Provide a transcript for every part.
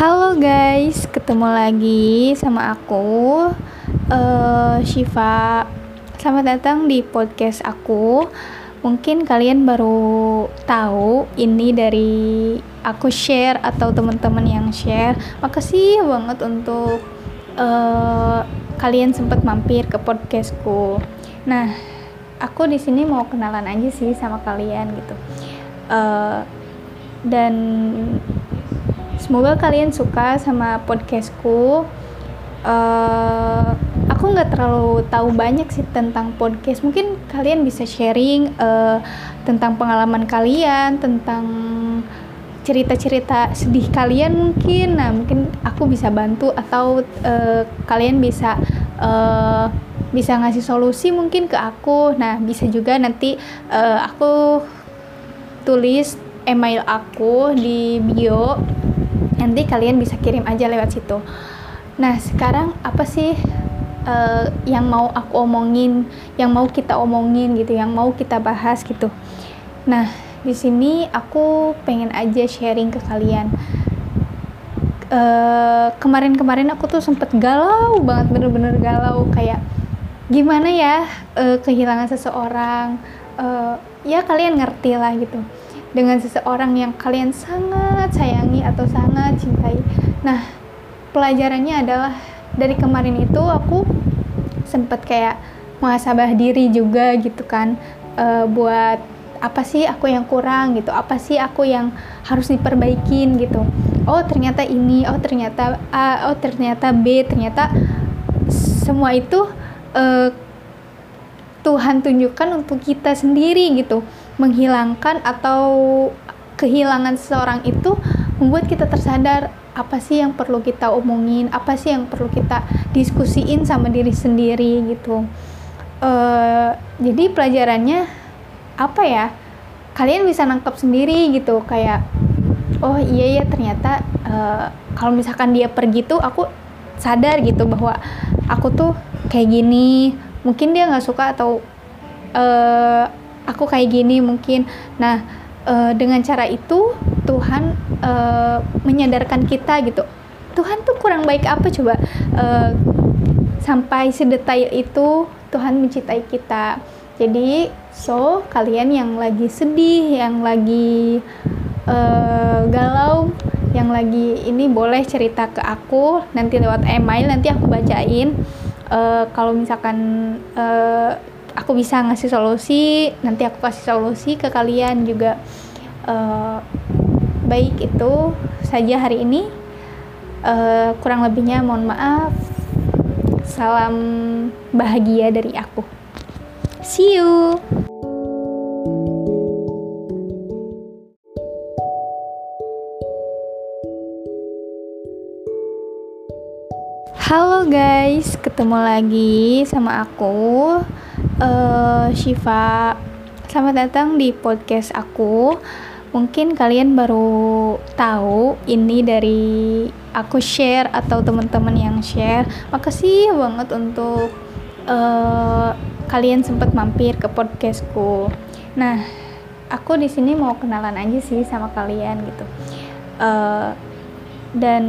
Halo guys, ketemu lagi sama aku uh, Shiva. Selamat datang di podcast aku. Mungkin kalian baru tahu ini dari aku share atau teman-teman yang share. Makasih banget untuk uh, kalian sempat mampir ke podcastku. Nah, aku di sini mau kenalan aja sih sama kalian gitu. Uh, dan semoga kalian suka sama podcastku. Uh, aku nggak terlalu tahu banyak sih tentang podcast. Mungkin kalian bisa sharing uh, tentang pengalaman kalian tentang cerita-cerita sedih kalian mungkin. Nah mungkin aku bisa bantu atau uh, kalian bisa uh, bisa ngasih solusi mungkin ke aku. Nah bisa juga nanti uh, aku tulis email aku di bio nanti kalian bisa kirim aja lewat situ. Nah sekarang apa sih uh, yang mau aku omongin yang mau kita omongin gitu yang mau kita bahas gitu? Nah di sini aku pengen aja sharing ke kalian. Kemarin kemarin-kemarin aku tuh sempet galau banget bener-bener galau. Kayak gimana ya uh, kehilangan seseorang? Uh, ya kalian ngerti lah gitu dengan seseorang yang kalian sangat sayangi atau sangat cintai. Nah, pelajarannya adalah dari kemarin itu aku sempat kayak muhasabah diri juga gitu kan uh, buat apa sih aku yang kurang gitu, apa sih aku yang harus diperbaikin gitu. Oh ternyata ini, oh ternyata A, oh ternyata B, ternyata semua itu uh, Tuhan tunjukkan untuk kita sendiri gitu menghilangkan atau kehilangan seseorang itu membuat kita tersadar apa sih yang perlu kita omongin, apa sih yang perlu kita diskusiin sama diri sendiri gitu. Uh, jadi pelajarannya apa ya? Kalian bisa nangkep sendiri gitu kayak oh iya ya ternyata uh, kalau misalkan dia pergi tuh aku sadar gitu bahwa aku tuh kayak gini mungkin dia nggak suka atau uh, aku kayak gini mungkin. Nah uh, dengan cara itu Tuhan uh, menyadarkan kita gitu. Tuhan tuh kurang baik apa coba? Uh, sampai sedetail itu Tuhan mencintai kita. Jadi so kalian yang lagi sedih yang lagi uh, galau yang lagi ini boleh cerita ke aku nanti lewat email nanti aku bacain. Uh, kalau misalkan uh, aku bisa ngasih solusi nanti aku kasih solusi ke kalian juga. Uh, baik itu saja hari ini. Uh, kurang lebihnya mohon maaf. Salam bahagia dari aku. See you. Halo guys, ketemu lagi sama aku uh, Shiva. Selamat datang di podcast aku. Mungkin kalian baru tahu ini dari aku share atau teman-teman yang share. Makasih banget untuk uh, kalian sempat mampir ke podcastku. Nah, aku di sini mau kenalan aja sih sama kalian gitu. Uh, dan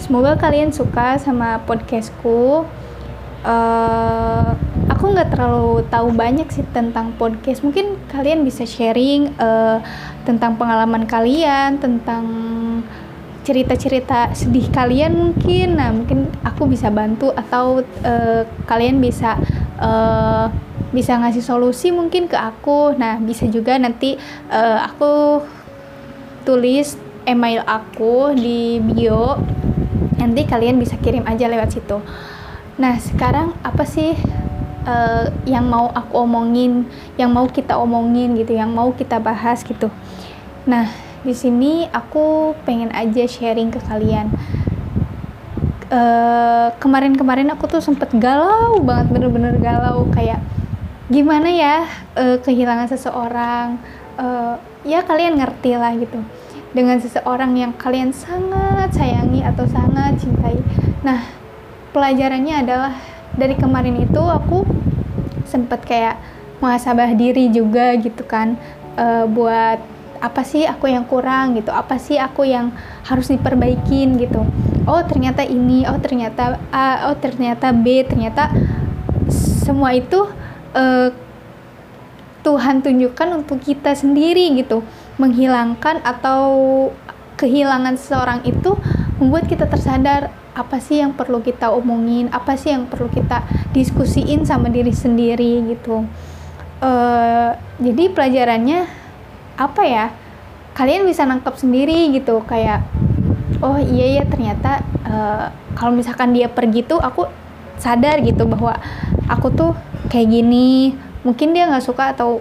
semoga kalian suka sama podcastku. Uh, aku nggak terlalu tahu banyak sih tentang podcast. Mungkin kalian bisa sharing uh, tentang pengalaman kalian tentang cerita-cerita sedih kalian mungkin. Nah mungkin aku bisa bantu atau uh, kalian bisa uh, bisa ngasih solusi mungkin ke aku. Nah bisa juga nanti uh, aku tulis email aku di bio. Nanti kalian bisa kirim aja lewat situ nah sekarang apa sih uh, yang mau aku omongin, yang mau kita omongin gitu, yang mau kita bahas gitu. Nah, di sini aku pengen aja sharing ke kalian. eh, kemarin-kemarin aku tuh sempet galau banget, bener-bener galau kayak gimana ya uh, kehilangan seseorang. Uh, ya kalian ngerti lah gitu dengan seseorang yang kalian sangat sayangi atau sangat cintai. Nah, pelajarannya adalah dari kemarin itu aku sempet kayak muhasabah diri juga gitu kan uh, buat apa sih aku yang kurang gitu apa sih aku yang harus diperbaikin gitu. Oh ternyata ini oh ternyata A oh ternyata B ternyata semua itu uh, Tuhan tunjukkan untuk kita sendiri gitu. Menghilangkan atau kehilangan seseorang itu membuat kita tersadar apa sih yang perlu kita omongin apa sih yang perlu kita diskusiin sama diri sendiri gitu. Uh, jadi pelajarannya apa ya? Kalian bisa nangkep sendiri gitu kayak oh iya ya ternyata uh, kalau misalkan dia pergi tuh aku sadar gitu bahwa aku tuh kayak gini. Mungkin dia nggak suka atau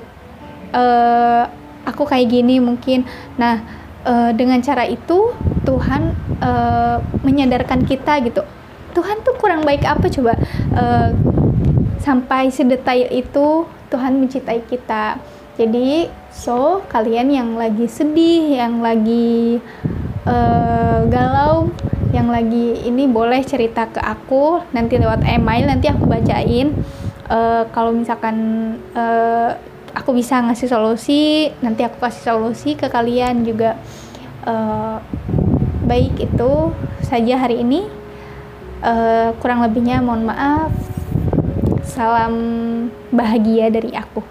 uh, aku kayak gini mungkin. Nah dengan cara itu Tuhan uh, menyadarkan kita gitu. Tuhan tuh kurang baik apa coba? Uh, sampai sedetail itu Tuhan mencintai kita. Jadi so kalian yang lagi sedih yang lagi uh, galau yang lagi ini boleh cerita ke aku nanti lewat email nanti aku bacain. Uh, kalau misalkan uh, aku bisa ngasih solusi nanti aku kasih solusi ke kalian juga. Uh, baik itu saja hari ini. Uh, kurang lebihnya mohon maaf. Salam bahagia dari aku.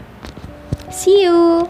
See you